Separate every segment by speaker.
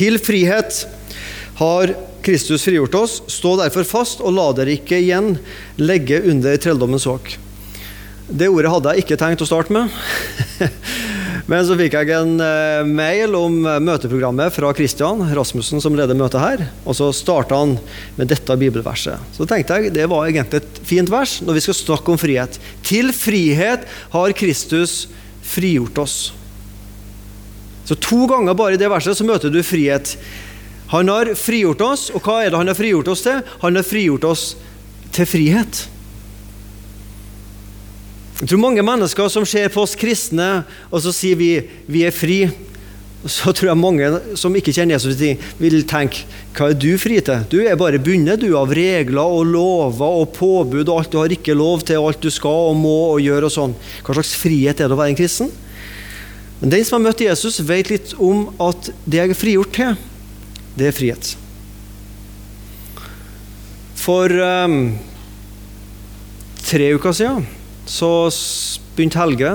Speaker 1: Til frihet har Kristus frigjort oss. Stå derfor fast, og la dere ikke igjen legge under trelldommens åk. Det ordet hadde jeg ikke tenkt å starte med. Men så fikk jeg en eh, mail om møteprogrammet fra Kristian Rasmussen, som leder møtet her. Og så starta han med dette bibelverset. Så tenkte jeg det var egentlig et fint vers når vi skal snakke om frihet. Til frihet har Kristus frigjort oss. Så to ganger bare i det verset så møter du frihet. Han har frigjort oss, og hva er det han har frigjort oss til? Han har frigjort oss til frihet. Jeg tror mange mennesker som ser på oss kristne, og så sier vi vi er fri, så tror jeg mange som ikke kjenner Jesus, vil tenke hva er du fri til? Du er bare bundet du av regler og lover og påbud og alt du har ikke lov til, og alt du skal og må og gjøre og sånn. Hva slags frihet er det å være en kristen? Men den som har møtt Jesus, vet litt om at det jeg er frigjort til, det er frihet. For um, tre uker siden så begynte Helge,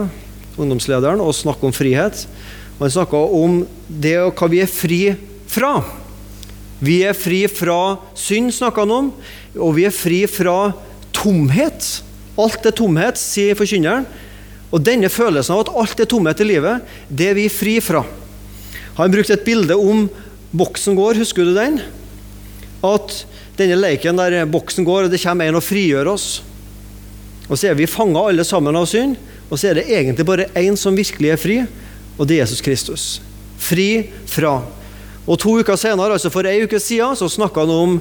Speaker 1: ungdomslederen, å snakke om frihet. Og han snakka om det og hva vi er fri fra. Vi er fri fra synd, snakka han om, og vi er fri fra tomhet. Alt er tomhet, sier forkynneren. Og denne følelsen av at alt er tomhet i livet, det er vi fri fra. Han brukte et bilde om boksen går, husker du den? At denne leken der boksen går, og det kommer en og frigjør oss. Og så er vi fanga alle sammen av synd, og så er det egentlig bare én som virkelig er fri, og det er Jesus Kristus. Fri fra. Og to uker senere, altså for ei uke siden, så snakka han om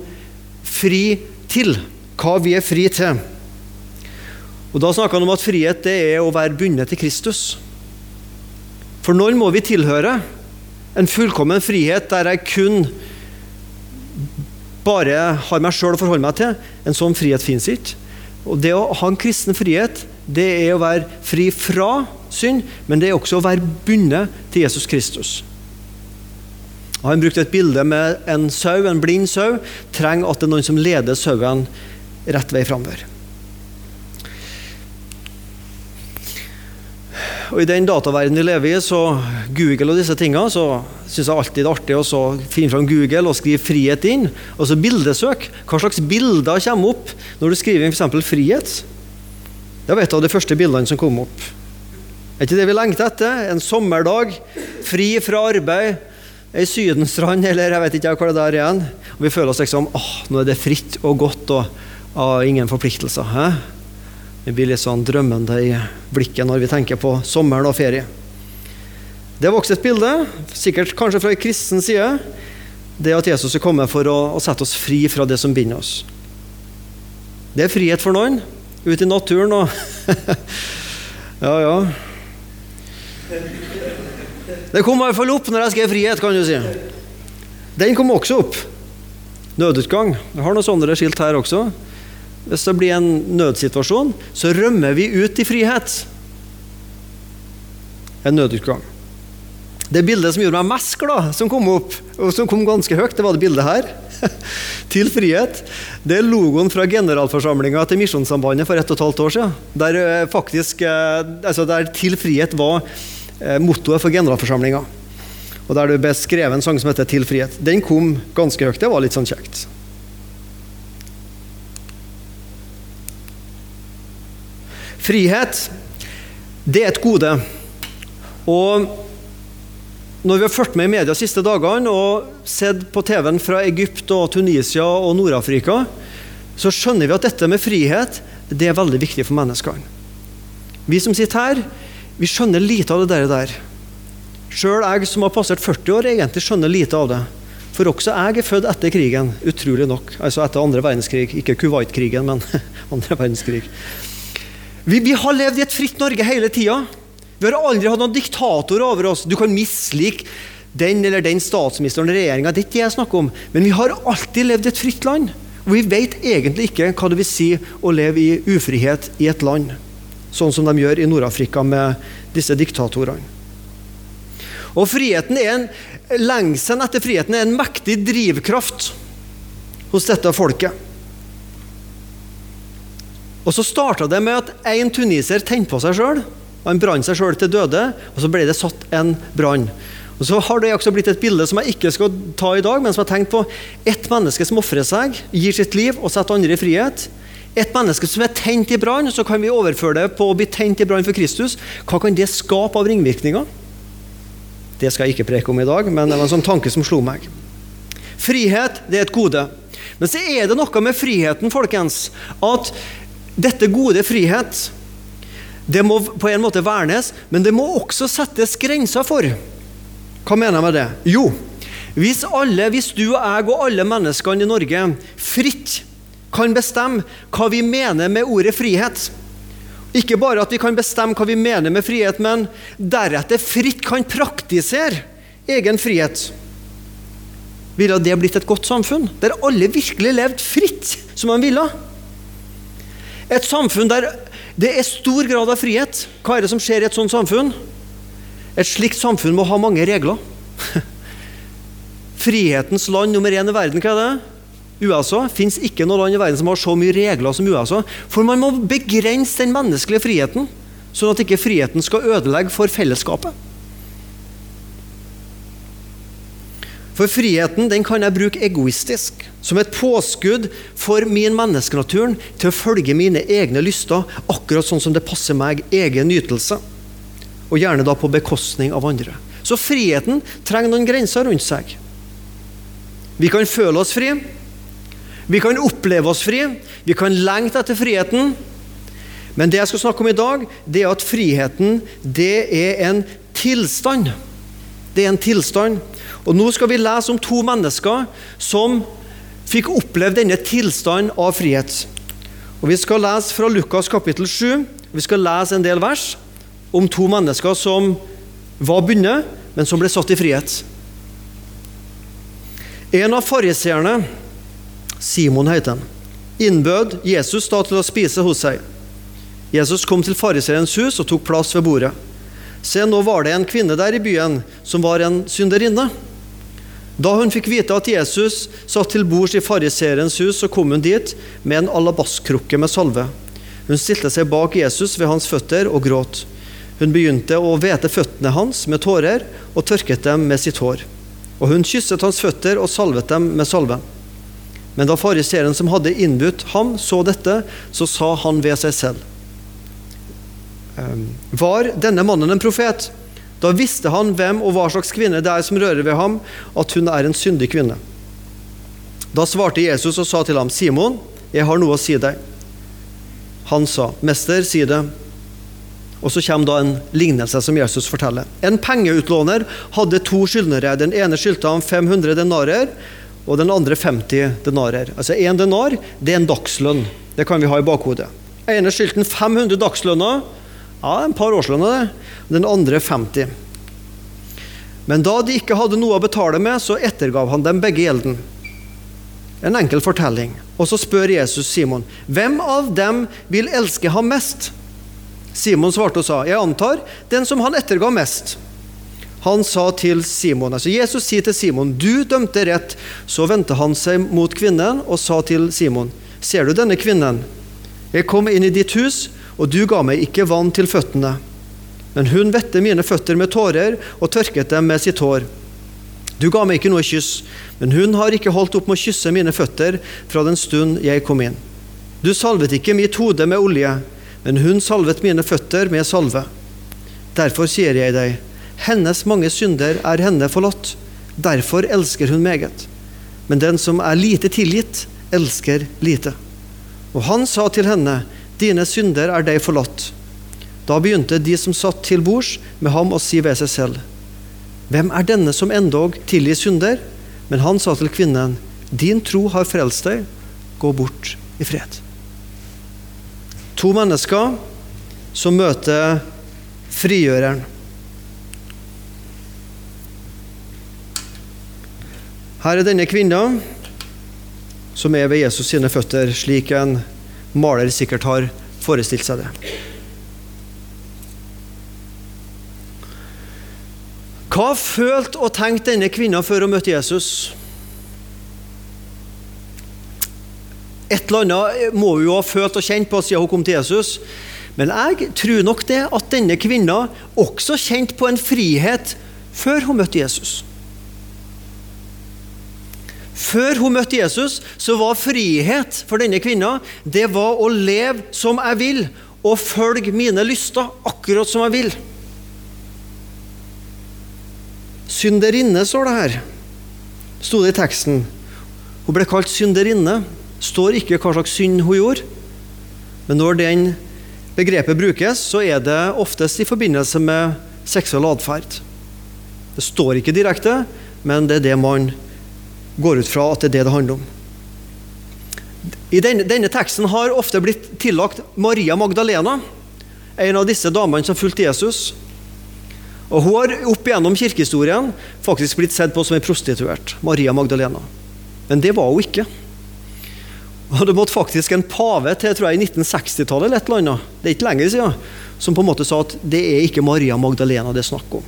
Speaker 1: fri til. Hva vi er fri til. Og Da snakker han om at frihet det er å være bundet til Kristus. For noen må vi tilhøre en fullkommen frihet der jeg kun bare har meg sjøl å forholde meg til. En sånn frihet fins ikke. Og Det å ha en kristen frihet, det er å være fri fra synd, men det er også å være bundet til Jesus Kristus. Han brukte et bilde med en sau, en blind sau, trenger at det er noen som leder sauen rett vei framover. Og I den dataverdenen vi lever i, så Google og disse tingene, så syns jeg alltid det er artig å finne fram Google og skrive 'frihet' inn. Og så bildesøk. Hva slags bilder kommer opp når du skriver inn f.eks. 'frihet'? Det var et av de første bildene som kom opp. Er ikke det vi lengter etter? En sommerdag, fri fra arbeid, ei sydenstrand, eller jeg vet ikke hva det er igjen. Og vi føler oss liksom åh, nå er det fritt og godt og og ingen forpliktelser. Hæ? Vi blir litt sånn drømmende i blikket når vi tenker på sommeren og ferie. Det er vokst et bilde, sikkert kanskje fra en kristen side, det at Jesus er kommet for å, å, sette oss fri fra det som binder oss. Det er frihet for noen, ute i naturen og Ja, ja. Det kom i hvert fall opp når jeg skrev 'frihet', kan du si. Den kom også opp. Nødutgang. Jeg har noen sånne skilt her også. Hvis det blir en nødsituasjon, så rømmer vi ut i frihet. En nødutgang. Det bildet som gjorde meg mest glad, som kom opp, og som kom ganske høyt, det var det bildet her. til frihet. Det er logoen fra generalforsamlinga til Misjonssambandet for ett og et halvt år siden. Der, eh, faktisk, eh, altså der 'Til frihet' var eh, mottoet for generalforsamlinga. Og der du beskrev en sang som heter 'Til frihet'. Den kom ganske høyt. Det var litt sånn kjekt. Frihet, det er et gode. Og når vi har fulgt med i media de siste dagene og sett på TV-en fra Egypt og Tunisia og Nord-Afrika, så skjønner vi at dette med frihet det er veldig viktig for menneskene. Vi som sitter her, vi skjønner lite av det der. Sjøl jeg som har passert 40 år, egentlig skjønner lite av det. For også jeg er født etter krigen, utrolig nok. Altså etter andre verdenskrig. Ikke Kuwait-krigen, men andre verdenskrig. Vi, vi, har levd i et fritt Norge hele tida. Vi har aldri hatt noen diktator over oss. Du kan mislike den eller den statsministeren og regjeringa. Det er ikke det jeg snakker om. Men vi har alltid levd i et fritt land. Og vi vet egentlig ikke hva det vil si å leve i ufrihet i et land. Sånn som de gjør i Nord-Afrika med disse diktatorene. Og friheten er en, Lengselen etter friheten er en mektig drivkraft hos dette folket. Og Så starta det med at en tuniser tente på seg sjøl. Han brant seg sjøl til døde, og så ble det satt en brann. Og Så har det også blitt et bilde som jeg ikke skal ta i dag, men som jeg har tenkt på. Ett menneske som ofrer seg, gir sitt liv og setter andre i frihet. Et menneske som er tent i brann, så kan vi overføre det på å bli tent i brann for Kristus. Hva kan det skape av ringvirkninger? Det skal jeg ikke preke om i dag, men det var en sånn tanke som slo meg. Frihet det er et gode. Men så er det noe med friheten, folkens, at dette gode frihet det må på en måte vernes, men det må også settes grenser for. Hva mener jeg med det? Jo, hvis alle, hvis du og jeg og alle menneskene i Norge fritt kan bestemme hva vi mener med ordet frihet Ikke bare at vi kan bestemme hva vi mener med frihet, men deretter fritt kan praktisere egen frihet, ville det blitt et godt samfunn, der alle virkelig levde fritt som de ville. Et samfunn der det er stor grad av frihet. Hva er det som skjer i et sånt samfunn? Et slikt samfunn må ha mange regler. Frihetens land nummer én i verden, hva er det? USA. Fins ikke noe land i verden som har så mye regler som USA. For man må begrense den menneskelige friheten, sånn at ikke friheten skal ødelegge for fellesskapet. For friheten den kan jeg bruke egoistisk, som et påskudd for min menneskenaturen til å følge mine egne lyster, akkurat sånn som det passer meg, egen nytelse. Og gjerne da på bekostning av andre. Så friheten trenger noen grenser rundt seg. Vi kan føle oss fri. Vi kan oppleve oss fri. Vi kan lengte etter friheten. Men det jeg skal snakke om i dag, det er at friheten det er en tilstand. Det er en tilstand. Og Nå skal vi lese om to mennesker som fikk oppleve denne tilstanden av frihet. Og Vi skal lese fra Lukas kapittel 7. Vi skal lese en del vers om to mennesker som var bundet, men som ble satt i frihet. En av fariseerne, Simon heter han, innbød Jesus da til å spise hos seg. Jesus kom til fariseerens hus og tok plass ved bordet. Se, nå var det en kvinne der i byen som var en synderinne. Da hun fikk vite at Jesus satt til bords i fariseerens hus, så kom hun dit med en alabastkrukke med salve. Hun stilte seg bak Jesus ved hans føtter og gråt. Hun begynte å hvete føttene hans med tårer og tørket dem med sitt hår. Og hun kysset hans føtter og salvet dem med salve. Men da fariseeren som hadde innbudt ham, så dette, så sa han ved seg selv. «Ehm, var denne mannen en profet? Da visste han hvem og hva slags kvinne det er som rører ved ham, at hun er en syndig kvinne. Da svarte Jesus og sa til ham, Simon, jeg har noe å si deg. Han sa, Mester, si det. Og så kommer da en lignelse som Jesus forteller. En pengeutlåner hadde to skyldnere. Den ene skyldte ham 500 denarer, og den andre 50 denarer. Altså Én denar det er en dagslønn. Det kan vi ha i bakhodet. Den ene skyldte han 500 dagslønner. Ja, en par årslønner, det. Den andre 50. Men da de ikke hadde noe å betale med, så ettergav han dem begge gjelden. En enkel fortelling. Og så spør Jesus Simon, hvem av dem vil elske ham mest? Simon svarte og sa, jeg antar den som han etterga mest. Han sa til Simon, altså Jesus sier til Simon, du dømte rett. Så vendte han seg mot kvinnen og sa til Simon, ser du denne kvinnen? Jeg kom inn i ditt hus, og du ga meg ikke vann til føttene. Men hun vette mine føtter med tårer og tørket dem med sitt hår. Du ga meg ikke noe kyss, men hun har ikke holdt opp med å kysse mine føtter fra den stund jeg kom inn. Du salvet ikke mitt hode med olje, men hun salvet mine føtter med salve. Derfor sier jeg deg, hennes mange synder er henne forlatt. Derfor elsker hun meget. Men den som er lite tilgitt, elsker lite. Og han sa til henne, dine synder er deg forlatt. Da begynte de som satt til bords med ham å si ved seg selv, hvem er denne som endog tilgir synder? Men han sa til kvinnen, din tro har frelst deg, gå bort i fred. To mennesker som møter frigjøreren. Her er denne kvinna som er ved Jesus sine føtter, slik en maler sikkert har forestilt seg det. Hva følte og tenkte denne kvinna før hun møtte Jesus? Et eller annet må hun jo ha følt og kjent på siden hun kom til Jesus. Men jeg tror nok det at denne kvinna også kjente på en frihet før hun møtte Jesus. Før hun møtte Jesus, så var frihet for denne kvinna det var å leve som jeg vil, og følge mine lyster akkurat som jeg vil. Synderinne, står det her. Sto det i teksten. Hun ble kalt synderinne. Står ikke hva slags synd hun gjorde. Men når den begrepet brukes, så er det oftest i forbindelse med seksuell atferd. Det står ikke direkte, men det er det man går ut fra at det er det det handler om. I denne, denne teksten har ofte blitt tillagt Maria Magdalena, en av disse damene som fulgte Jesus. Og Hun har opp gjennom kirkehistorien faktisk blitt sett på som en prostituert. Maria Magdalena. Men det var hun ikke. Og Det måtte faktisk en pave til tror jeg, i 1960-tallet eller et eller annet, det er ikke lenger siden, som på en måte sa at det er ikke Maria Magdalena det er snakk om.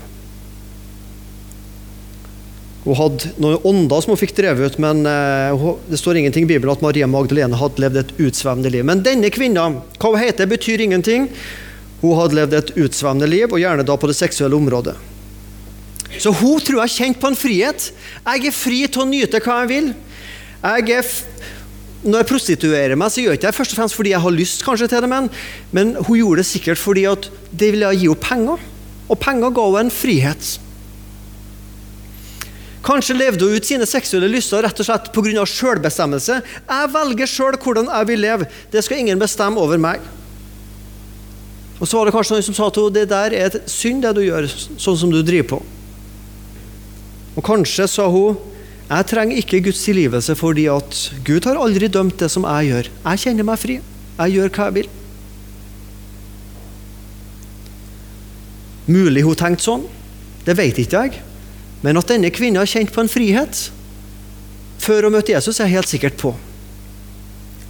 Speaker 1: Hun hadde noen ånder som hun fikk drevet ut, men uh, det står ingenting i Bibelen at Maria Magdalena hadde levd et utsvevende liv. Men denne kvinna, hva hun heter, betyr ingenting. Hun hadde levd et utsvevende liv, og gjerne da på det seksuelle området. Så hun tror jeg kjente på en frihet. Jeg er fri til å nyte hva jeg vil. Jeg er når jeg prostituerer meg, så gjør jeg ikke det først og fremst fordi jeg har lyst kanskje til det, men, men hun gjorde det sikkert fordi at det ville gi henne penger. Og penger ga henne en frihet. Kanskje levde hun ut sine seksuelle lyster rett og slett pga. selvbestemmelse. Jeg velger sjøl hvordan jeg vil leve. Det skal ingen bestemme over meg. Og Så var det kanskje noen som sa til henne det der er et synd, det du gjør, sånn som du driver på. Og kanskje sa hun jeg trenger ikke Guds tilgivelse fordi at Gud har aldri dømt det som jeg gjør. Jeg kjenner meg fri. Jeg gjør hva jeg vil. Mulig hun tenkte sånn. Det vet ikke jeg. Men at denne kvinna har kjent på en frihet før hun møtte Jesus, er jeg helt sikkert på.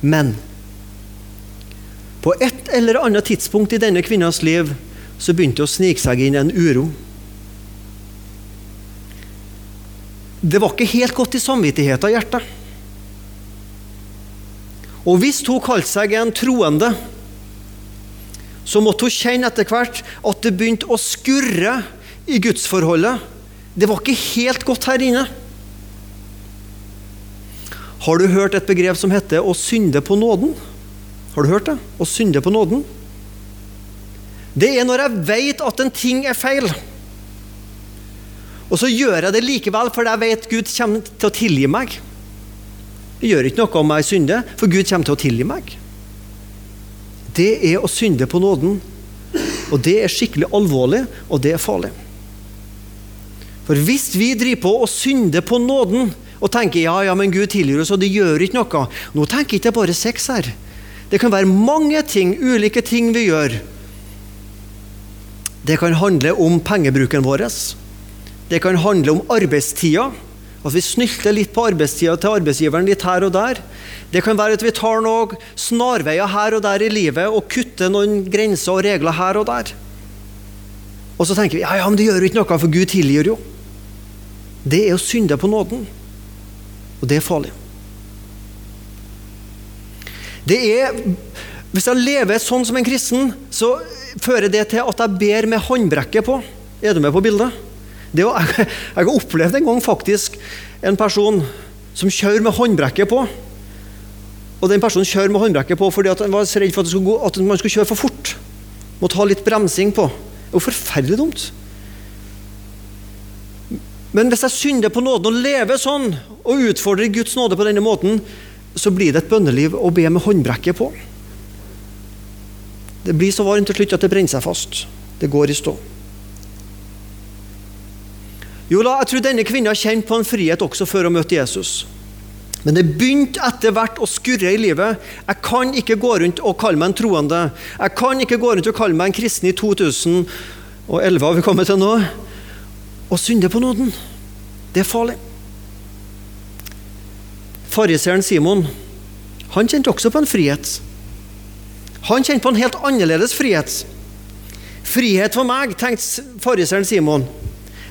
Speaker 1: Men på et eller annet tidspunkt i denne kvinnas liv så begynte det å snike seg inn en uro. Det var ikke helt godt i samvittigheten i hjertet. Og hvis hun kalte seg en troende, så måtte hun kjenne etter hvert at det begynte å skurre i gudsforholdet det var ikke helt godt her inne. Har du hørt et begrep som heter 'å synde på nåden'? Har du hørt det? Å synde på nåden? Det er når jeg vet at en ting er feil, og så gjør jeg det likevel fordi jeg vet Gud kommer til å tilgi meg. Det gjør ikke noe om jeg synder, for Gud kommer til å tilgi meg. Det er å synde på nåden. Og det er skikkelig alvorlig, og det er farlig. For hvis vi driver på og synder på nåden og tenker ja, ja, men Gud tilgir oss, og det gjør ikke noe Nå tenker jeg ikke bare sex her. Det kan være mange ting, ulike ting vi gjør. Det kan handle om pengebruken vår. Det kan handle om arbeidstida. At vi snylter litt på arbeidstida til arbeidsgiveren litt her og der. Det kan være at vi tar noen snarveier her og der i livet og kutter noen grenser og regler her og der. Og så tenker vi ja, ja, men det gjør jo ikke noe, for Gud tilgir jo det er å synde på nåden. Og det er farlig. Det er, Hvis jeg lever sånn som en kristen, så fører det til at jeg ber med håndbrekket på. Er du med på bildet? Det, jeg, jeg opplevd en gang faktisk en person som kjører med håndbrekket på. Og den personen kjører med håndbrekket på fordi han var så redd for at, gå, at, man skulle kjøre for fort. Måtte ha litt bremsing på. Det er jo forferdelig dumt. Men hvis jeg synder på nåden og lever sånn, og utfordrer Guds nåde på denne måten, så blir det et bønneliv å be med håndbrekket på. Det blir så varmt til slutt at det brenner seg fast. Det går i stå. Jo da, jeg tror denne kvinnen har kjent på en frihet også før å møte Jesus. Men det begynte etter hvert å skurre i livet. Jeg kan ikke gå rundt og kalle meg en troende. Jeg kan ikke gå rundt og kalle meg en kristen i 2011, har vi kommet til nå og synde på nåden. Det er farlig. Fariseeren Simon han kjente også på en frihet. Han kjente på en helt annerledes frihet. Frihet for meg, tenkte fariseeren Simon,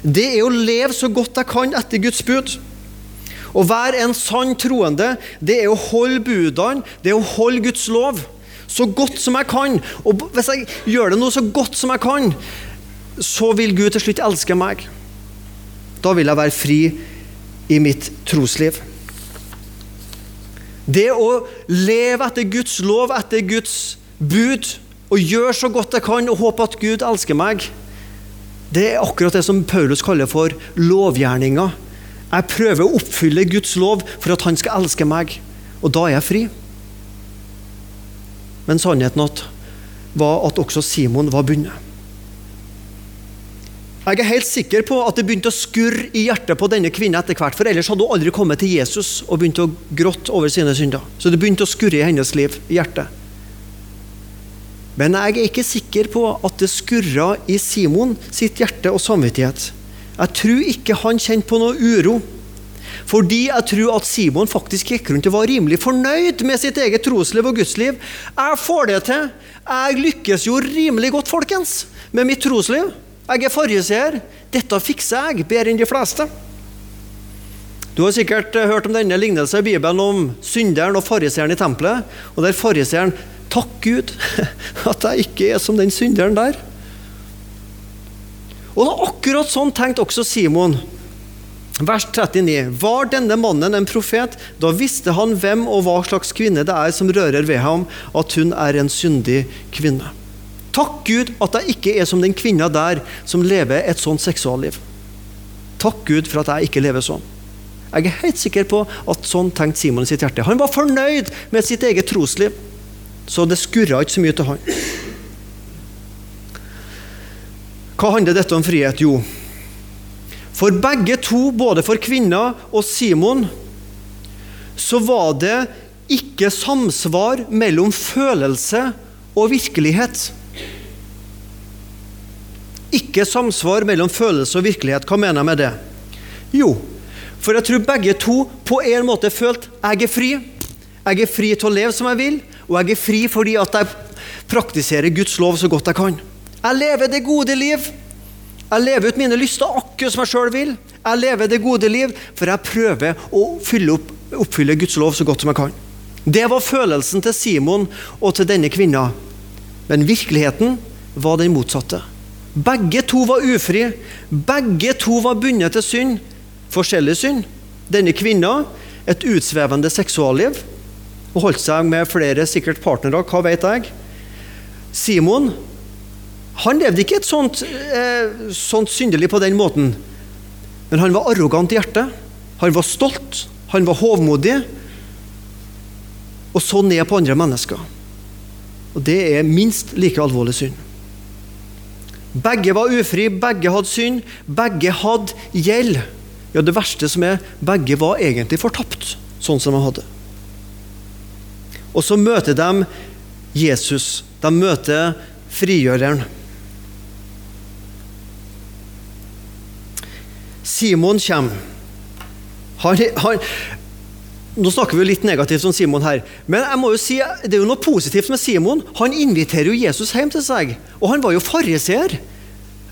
Speaker 1: det er å leve så godt jeg kan etter Guds bud. Å være en sann troende, det er å holde budene, det er å holde Guds lov så godt som jeg kan. Og hvis jeg gjør det nå så godt som jeg kan, så vil Gud til slutt elske meg. Da vil jeg være fri i mitt trosliv. Det å leve etter Guds lov, etter Guds bud, og gjøre så godt jeg kan og håpe at Gud elsker meg, det er akkurat det som Paulus kaller for lovgjerninga. Jeg prøver å oppfylle Guds lov for at han skal elske meg, og da er jeg fri. Men sannheten var at også Simon var bundet. Jeg er helt sikker på at det begynte å skurre i hjertet på denne kvinnen etter hvert, for ellers hadde hun aldri kommet til Jesus og begynt å gråte over sine synder. Så det begynte å skurre i hennes liv, i hjertet. Men jeg er ikke sikker på at det skurra i Simon sitt hjerte og samvittighet. Jeg tror ikke han kjente på noe uro. Fordi jeg tror at Simon faktisk gikk rundt og var rimelig fornøyd med sitt eget trosliv og gudsliv. Jeg får det til. Jeg lykkes jo rimelig godt, folkens, med mitt trosliv. Jeg er fariseer. Dette fikser jeg bedre enn de fleste. Du har sikkert eh, hørt om denne lignelsen i Bibelen om synderen og fariseeren i tempelet. Og der fariseeren Takk, Gud, at jeg ikke er som den synderen der. Og det er akkurat sånn tenkte også Simon. Vers 39. Var denne mannen en profet? Da visste han hvem og hva slags kvinne det er som rører ved ham, at hun er en syndig kvinne. Takk Gud at jeg ikke er som den kvinna der som lever et sånt seksualliv. Takk Gud for at jeg ikke lever sånn. Jeg er helt sikker på at sånn tenkte Simon i sitt hjerte. Han var fornøyd med sitt eget trosliv, så det skurra ikke så mye til han. Hva handler dette om frihet? Jo, for begge to, både for kvinna og Simon, så var det ikke samsvar mellom følelse og virkelighet ikke samsvar mellom følelse og virkelighet. Hva mener jeg med det? Jo, for jeg tror begge to på en måte følte jeg er fri. Jeg er fri til å leve som jeg vil, og jeg er fri fordi at jeg praktiserer Guds lov så godt jeg kan. Jeg lever det gode liv. Jeg lever ut mine lyster akkurat som jeg sjøl vil. Jeg lever det gode liv, for jeg prøver å opp, oppfylle Guds lov så godt som jeg kan. Det var følelsen til Simon og til denne kvinna. Men virkeligheten var den motsatte. Begge to var ufrie. Begge to var bundet til synd. Forskjellig synd. Denne kvinna et utsvevende seksualliv og holdt seg med flere sikkert partnere, hva vet jeg. Simon han levde ikke et sånt, eh, sånt syndelig på den måten, men han var arrogant i hjertet. Han var stolt, han var hovmodig og så ned på andre mennesker. Og Det er minst like alvorlig synd. Begge var ufri, begge hadde synd, begge hadde gjeld. Ja, det verste som er, begge var egentlig fortapt, sånn som de hadde. Og så møter de Jesus. De møter frigjøreren. Simon kommer. Han, han, nå snakker vi jo litt negativt om Simon her, men jeg må jo si, det er jo noe positivt med Simon. Han inviterer jo Jesus hjem til seg, og han var jo fariseer.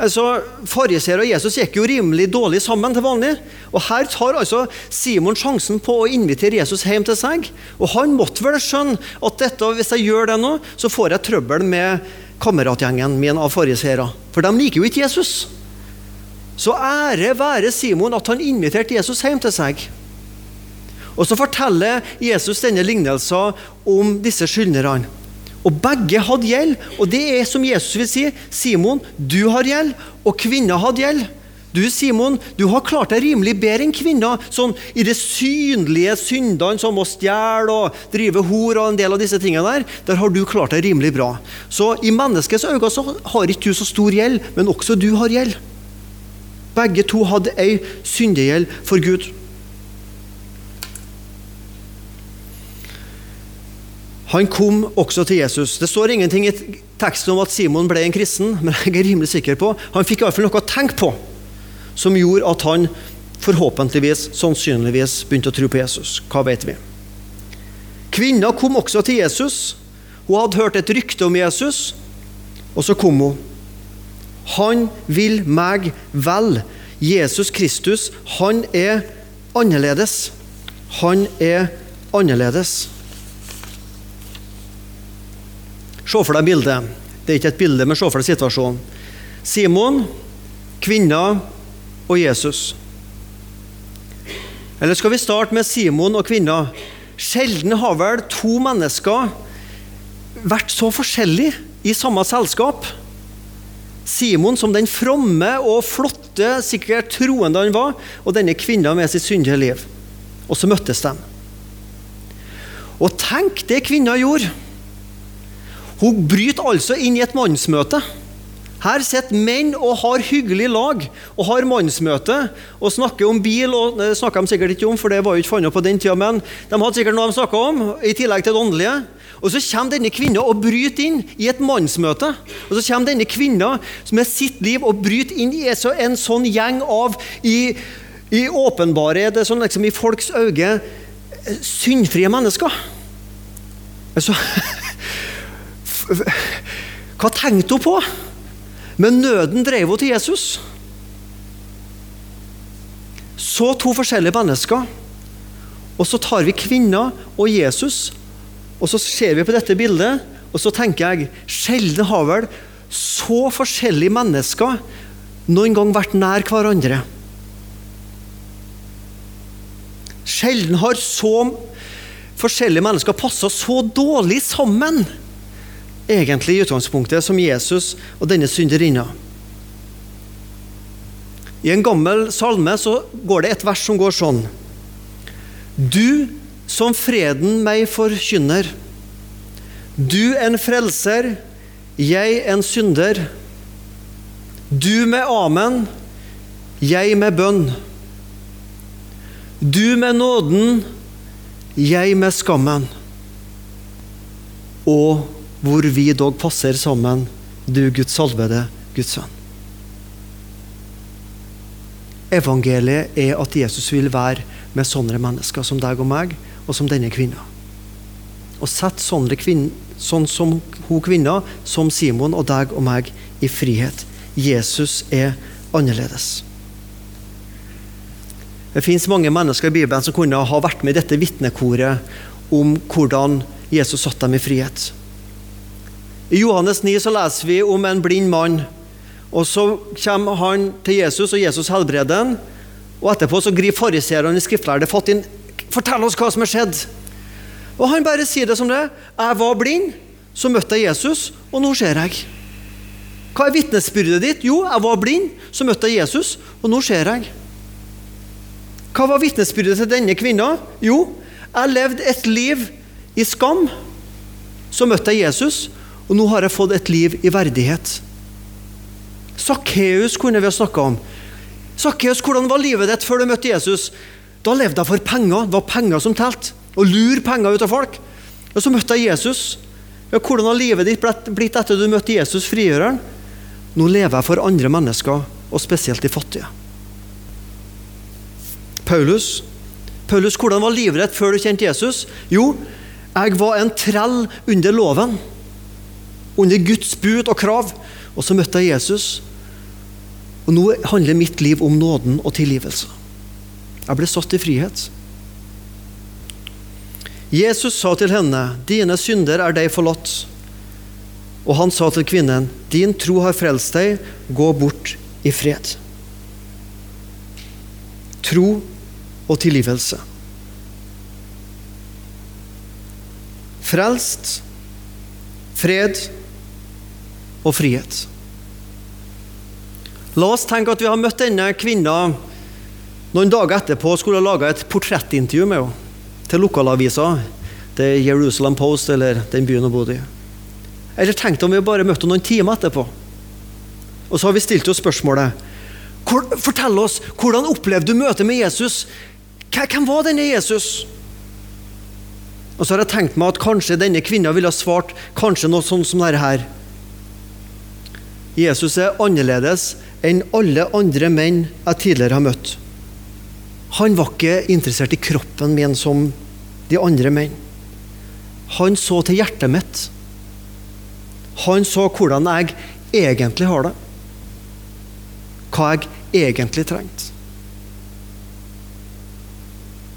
Speaker 1: Altså, Fariseer og Jesus gikk jo rimelig dårlig sammen til vanlig. Og Her tar altså Simon sjansen på å invitere Jesus hjem til seg. Og Han måtte vel skjønne at dette, hvis jeg gjør det nå, så får jeg trøbbel med kameratgjengen min av fariseere. For de liker jo ikke Jesus. Så ære være Simon at han inviterte Jesus hjem til seg. Og Så forteller Jesus denne lignelsen om disse skyldnerne. Og begge hadde gjeld. Og det er som Jesus vil si. Simon, du har gjeld, og kvinna hadde gjeld. Du Simon, du har klart deg rimelig bedre enn kvinna sånn i det synlige syndene som å stjele og drive hor og en del av disse tingene der. Der har du klart deg rimelig bra. Så i menneskets øyne så har ikke du så stor gjeld, men også du har gjeld. Begge to hadde ei syndegjeld for Gud. Han kom også til Jesus. Det står ingenting i teksten om at Simon ble en kristen, men jeg er rimelig sikker på han fikk iallfall noe å tenke på som gjorde at han forhåpentligvis, sannsynligvis, begynte å tro på Jesus. Hva vet vi? Kvinna kom også til Jesus. Hun hadde hørt et rykte om Jesus, og så kom hun. Han vil meg vel. Jesus Kristus, han er annerledes. Han er annerledes. Se for deg bildet. Det er ikke et bilde, men se for deg situasjonen. Simon, kvinna og Jesus. Eller skal vi starte med Simon og kvinna? Sjelden har vel to mennesker vært så forskjellige i samme selskap. Simon som den fromme og flotte, sikkert troende han var, og denne kvinna med sitt syndige liv. Og så møttes de. Og tenk det kvinna gjorde! Hun bryter altså inn i et mannsmøte. Her sitter menn og har hyggelig lag og har mannsmøte og snakker om bil. og Det snakka de sikkert ikke om, for det var jo ikke funnet på den tida, men de hadde sikkert noe de snakka om, i tillegg til det åndelige. Og så kommer denne kvinna og bryter inn i et mannsmøte. Og så kommer denne kvinna med sitt liv og bryter inn i en sånn gjeng av i, i åpenbare, det er sånn liksom i folks øyne, syndfrie mennesker. Altså Hva tenkte hun på? Men nøden drev henne til Jesus. Så to forskjellige mennesker. Og så tar vi kvinna og Jesus, og så ser vi på dette bildet, og så tenker jeg sjelden har vel så forskjellige mennesker noen gang vært nær hverandre. Sjelden har så forskjellige mennesker passa så dårlig sammen egentlig i utgangspunktet som Jesus og denne synderinna. I en gammel salme så går det et vers som går sånn Du som freden meg forkynner, du en frelser, jeg en synder. Du med amen, jeg med bønn. Du med nåden, jeg med skammen. Og hvor vi dog passer sammen, du Guds salvede, Guds sønn. Evangeliet er at Jesus vil være med sånne mennesker som deg og meg, og som denne kvinna. Og sett sånne kvinner, sånn som hun kvinna, som Simon og deg og meg, i frihet. Jesus er annerledes. Det fins mange mennesker i Bibelen som kunne ha vært med i dette vitnekoret om hvordan Jesus satte dem i frihet. I Johannes 9 så leser vi om en blind mann. og Så kommer han til Jesus, og Jesus helbreder ham. Og etterpå så griper fariseerne i skriftlærde fatt inn. 'Fortell oss hva som har skjedd.' Og han bare sier det som det. 'Jeg var blind, så møtte jeg Jesus, og nå ser jeg.' Hva er vitnesbyrdet ditt? Jo, jeg var blind, så møtte jeg Jesus, og nå ser jeg. Hva var vitnesbyrdet til denne kvinna? Jo, jeg levde et liv i skam. Så møtte jeg Jesus, og nå har jeg fått et liv i verdighet. Sakkeus kunne vi ha snakka om. Sakkeus, hvordan var livet ditt før du møtte Jesus? Da levde jeg for penger. Det var penger som telte. Å lure penger ut av folk. Og så møtte jeg Jesus. Ja, hvordan har livet ditt blitt etter du møtte Jesus, frigjøreren? Nå lever jeg for andre mennesker, og spesielt de fattige. Paulus, Paulus, hvordan var livet ditt før du kjente Jesus? Jo, jeg var en trell under loven under Guds bud og krav. Og så møtte jeg Jesus. Og nå handler mitt liv om nåden og tilgivelse. Jeg ble satt i frihet. Jesus sa til henne, 'Dine synder er deg forlatt.' Og han sa til kvinnen, 'Din tro har frelst deg. Gå bort i fred.' Tro og tilgivelse. Frelst, fred og frihet. La oss tenke at vi har møtt denne kvinna noen dager etterpå og skulle lage et portrettintervju med henne til lokalavisa. Er Jerusalem Post eller den byen hun bodde i. Eller tenk om vi bare møtte henne noen timer etterpå. Og så har vi stilt oss spørsmålet Fortell oss, hvordan opplevde du møtet med Jesus? Hvem var denne Jesus? Og så har jeg tenkt meg at kanskje denne kvinna ville ha svart kanskje noe sånt som dette her. Jesus er annerledes enn alle andre menn jeg tidligere har møtt. Han var ikke interessert i kroppen min som de andre menn. Han så til hjertet mitt. Han så hvordan jeg egentlig har det. Hva jeg egentlig trengte.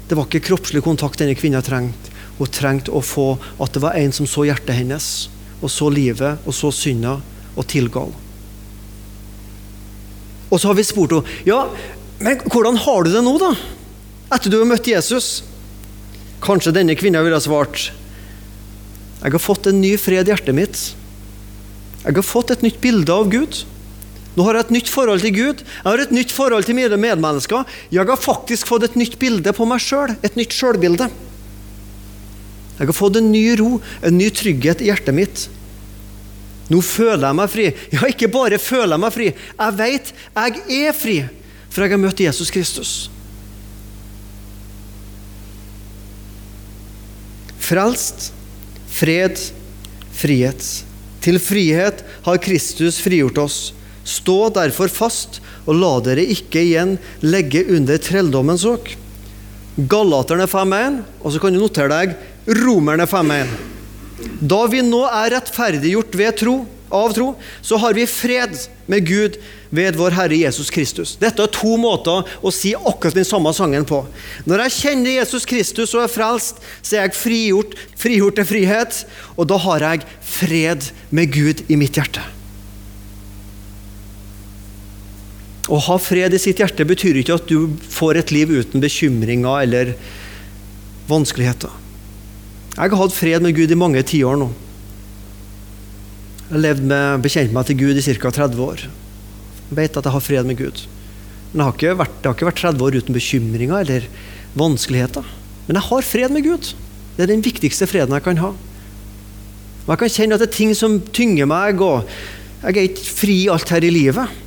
Speaker 1: Det var ikke kroppslig kontakt denne kvinna trengte. Hun trengte å få at det var en som så hjertet hennes, og så livet, og så synda, og tilga henne. Og så har vi spurt henne ja, men hvordan har du det nå, da? etter du har møtt Jesus? Kanskje denne kvinnen ville ha svart Jeg har fått en ny fred i hjertet mitt. Jeg har fått et nytt bilde av Gud. Nå har jeg et nytt forhold til Gud. Jeg har et nytt forhold til mine medmennesker. Jeg har faktisk fått et nytt bilde på meg sjøl. Et nytt sjølbilde. Jeg har fått en ny ro, en ny trygghet i hjertet mitt. Nå føler jeg meg fri. Ja, ikke bare føler jeg meg fri. Jeg vet jeg er fri, for jeg har møtt Jesus Kristus. Frelst, fred, frihet. Til frihet har Kristus frigjort oss. Stå derfor fast, og la dere ikke igjen legge under trelldommens åk. Gallaterne 5.1, og så kan du notere deg Romerne 5.1. Da vi nå er rettferdiggjort ved tro, av tro, så har vi fred med Gud ved vår Herre Jesus Kristus. Dette er to måter å si akkurat den samme sangen på. Når jeg kjenner Jesus Kristus og er frelst, så er jeg frigjort, frigjort til frihet, og da har jeg fred med Gud i mitt hjerte. Å ha fred i sitt hjerte betyr ikke at du får et liv uten bekymringer eller vanskeligheter. Jeg har hatt fred med Gud i mange tiår nå. Jeg har med, bekjent meg til Gud i ca. 30 år. Jeg vet at jeg har fred med Gud. Men har vært, det har ikke vært 30 år uten bekymringer eller vanskeligheter. Men jeg har fred med Gud. Det er den viktigste freden jeg kan ha. Og jeg kan kjenne at det er ting som tynger meg, og jeg er ikke fri alt her i livet.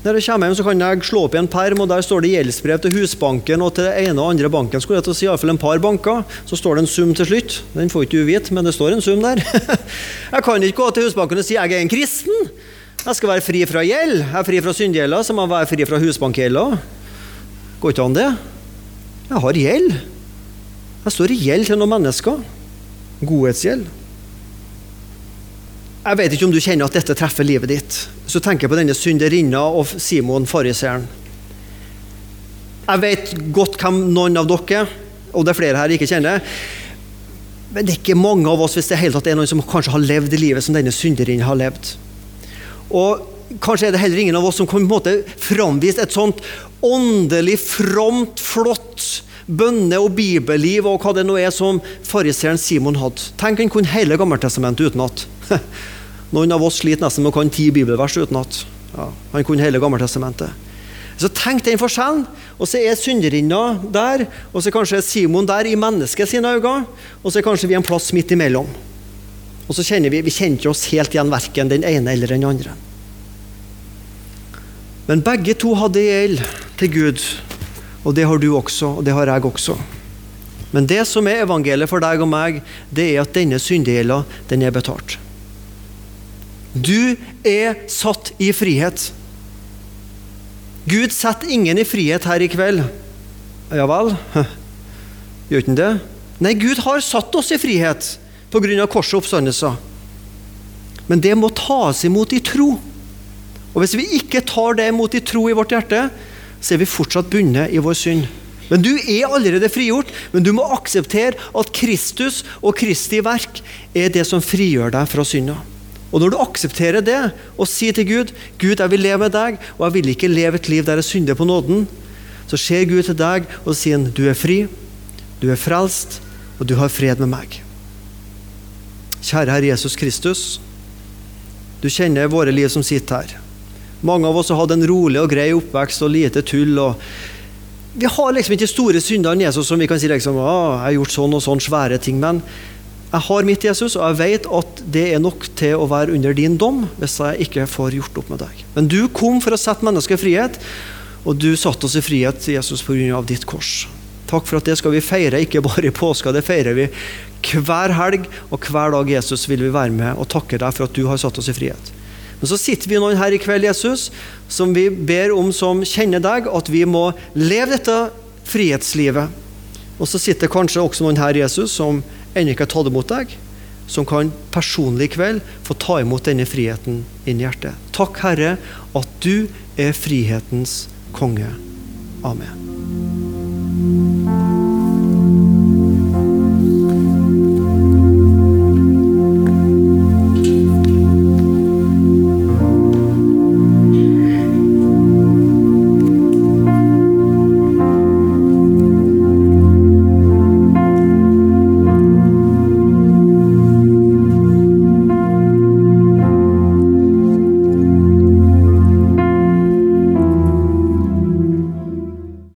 Speaker 1: Når jeg kommer hjem, så kan jeg slå opp i en perm, og der står det gjeldsbrev til Husbanken og til det ene og andre banken. skulle jeg til å si Iallfall en par banker. Så står det en sum til slutt. Den får ikke du vite, men det står en sum der. jeg kan ikke gå til Husbanken og si jeg er en kristen. Jeg skal være fri fra gjeld. Jeg er fri fra syndegjelda, så må jeg være fri fra husbankgjelda. Går ikke an, det. Jeg har gjeld. Jeg står i gjeld til noen mennesker. Godhetsgjeld. Jeg vet ikke om du kjenner at dette treffer livet ditt. Så tenker jeg på denne synderinna og Simon fariseeren. Jeg vet godt hvem noen av dere, og det er flere her, jeg ikke kjenner. Men det er ikke mange av oss hvis det hele tatt er noen som kanskje har levd livet som denne synderinna har levd. Og kanskje er det heller ingen av oss som kan på en måte framvise et sånt åndelig, fromt, flott bønne- og bibelliv og hva det nå er som fariseeren Simon hadde. Tenk han kunne hele Gammeltestamentet utenat. Noen av oss sliter nesten med å kan ti bibelvers utenat. Ja, han kunne hele Gammeltestamentet. Så tenk den forskjellen. Og så er synderinna der, og så kanskje er Simon der i mennesket sine øyne, og så er kanskje vi en plass midt imellom. Og så kjenner vi vi kjenner ikke oss helt igjen verken den ene eller den andre. Men begge to hadde gjeld til Gud, og det har du også, og det har jeg også. Men det som er evangeliet for deg og meg, det er at denne syndegjelda, den er betalt. Du er satt i frihet. Gud setter ingen i frihet her i kveld. Ja vel? Gjør ikke han det? Nei, Gud har satt oss i frihet pga. korset og oppstandelser. Men det må tas imot i tro. Og hvis vi ikke tar det imot i tro i vårt hjerte, så er vi fortsatt bundet i vår synd. Men du er allerede frigjort, men du må akseptere at Kristus og Kristi verk er det som frigjør deg fra synda. Og når du aksepterer det og sier til Gud Gud, jeg vil leve med deg, og jeg vil ikke leve et liv der jeg synder på nåden, så ser Gud til deg og sier du er fri, du er frelst, og du har fred med meg. Kjære Herre Jesus Kristus. Du kjenner våre liv som sitter her. Mange av oss har hatt en rolig og grei oppvekst og lite tull. og Vi har liksom ikke store synder enn Jesus som vi kan si liksom, å, jeg har gjort sånn og sånn svære ting. Men jeg har mitt Jesus, og jeg vet at det er nok til å være under din dom hvis jeg ikke får gjort opp med deg. Men du kom for å sette mennesker i frihet, og du satte oss i frihet, Jesus, pga. ditt kors. Takk for at det skal vi feire, ikke bare i påska, det feirer vi hver helg og hver dag. Jesus vil vi være med og takke deg for at du har satt oss i frihet. Men så sitter vi noen her i kveld, Jesus, som vi ber om som kjenner deg, at vi må leve dette frihetslivet. Og så sitter kanskje også noen her, Jesus, som ennå ikke har tatt imot deg, som kan personlig i kveld få ta imot denne friheten inn i hjertet. Takk, Herre, at du er frihetens konge. Amen.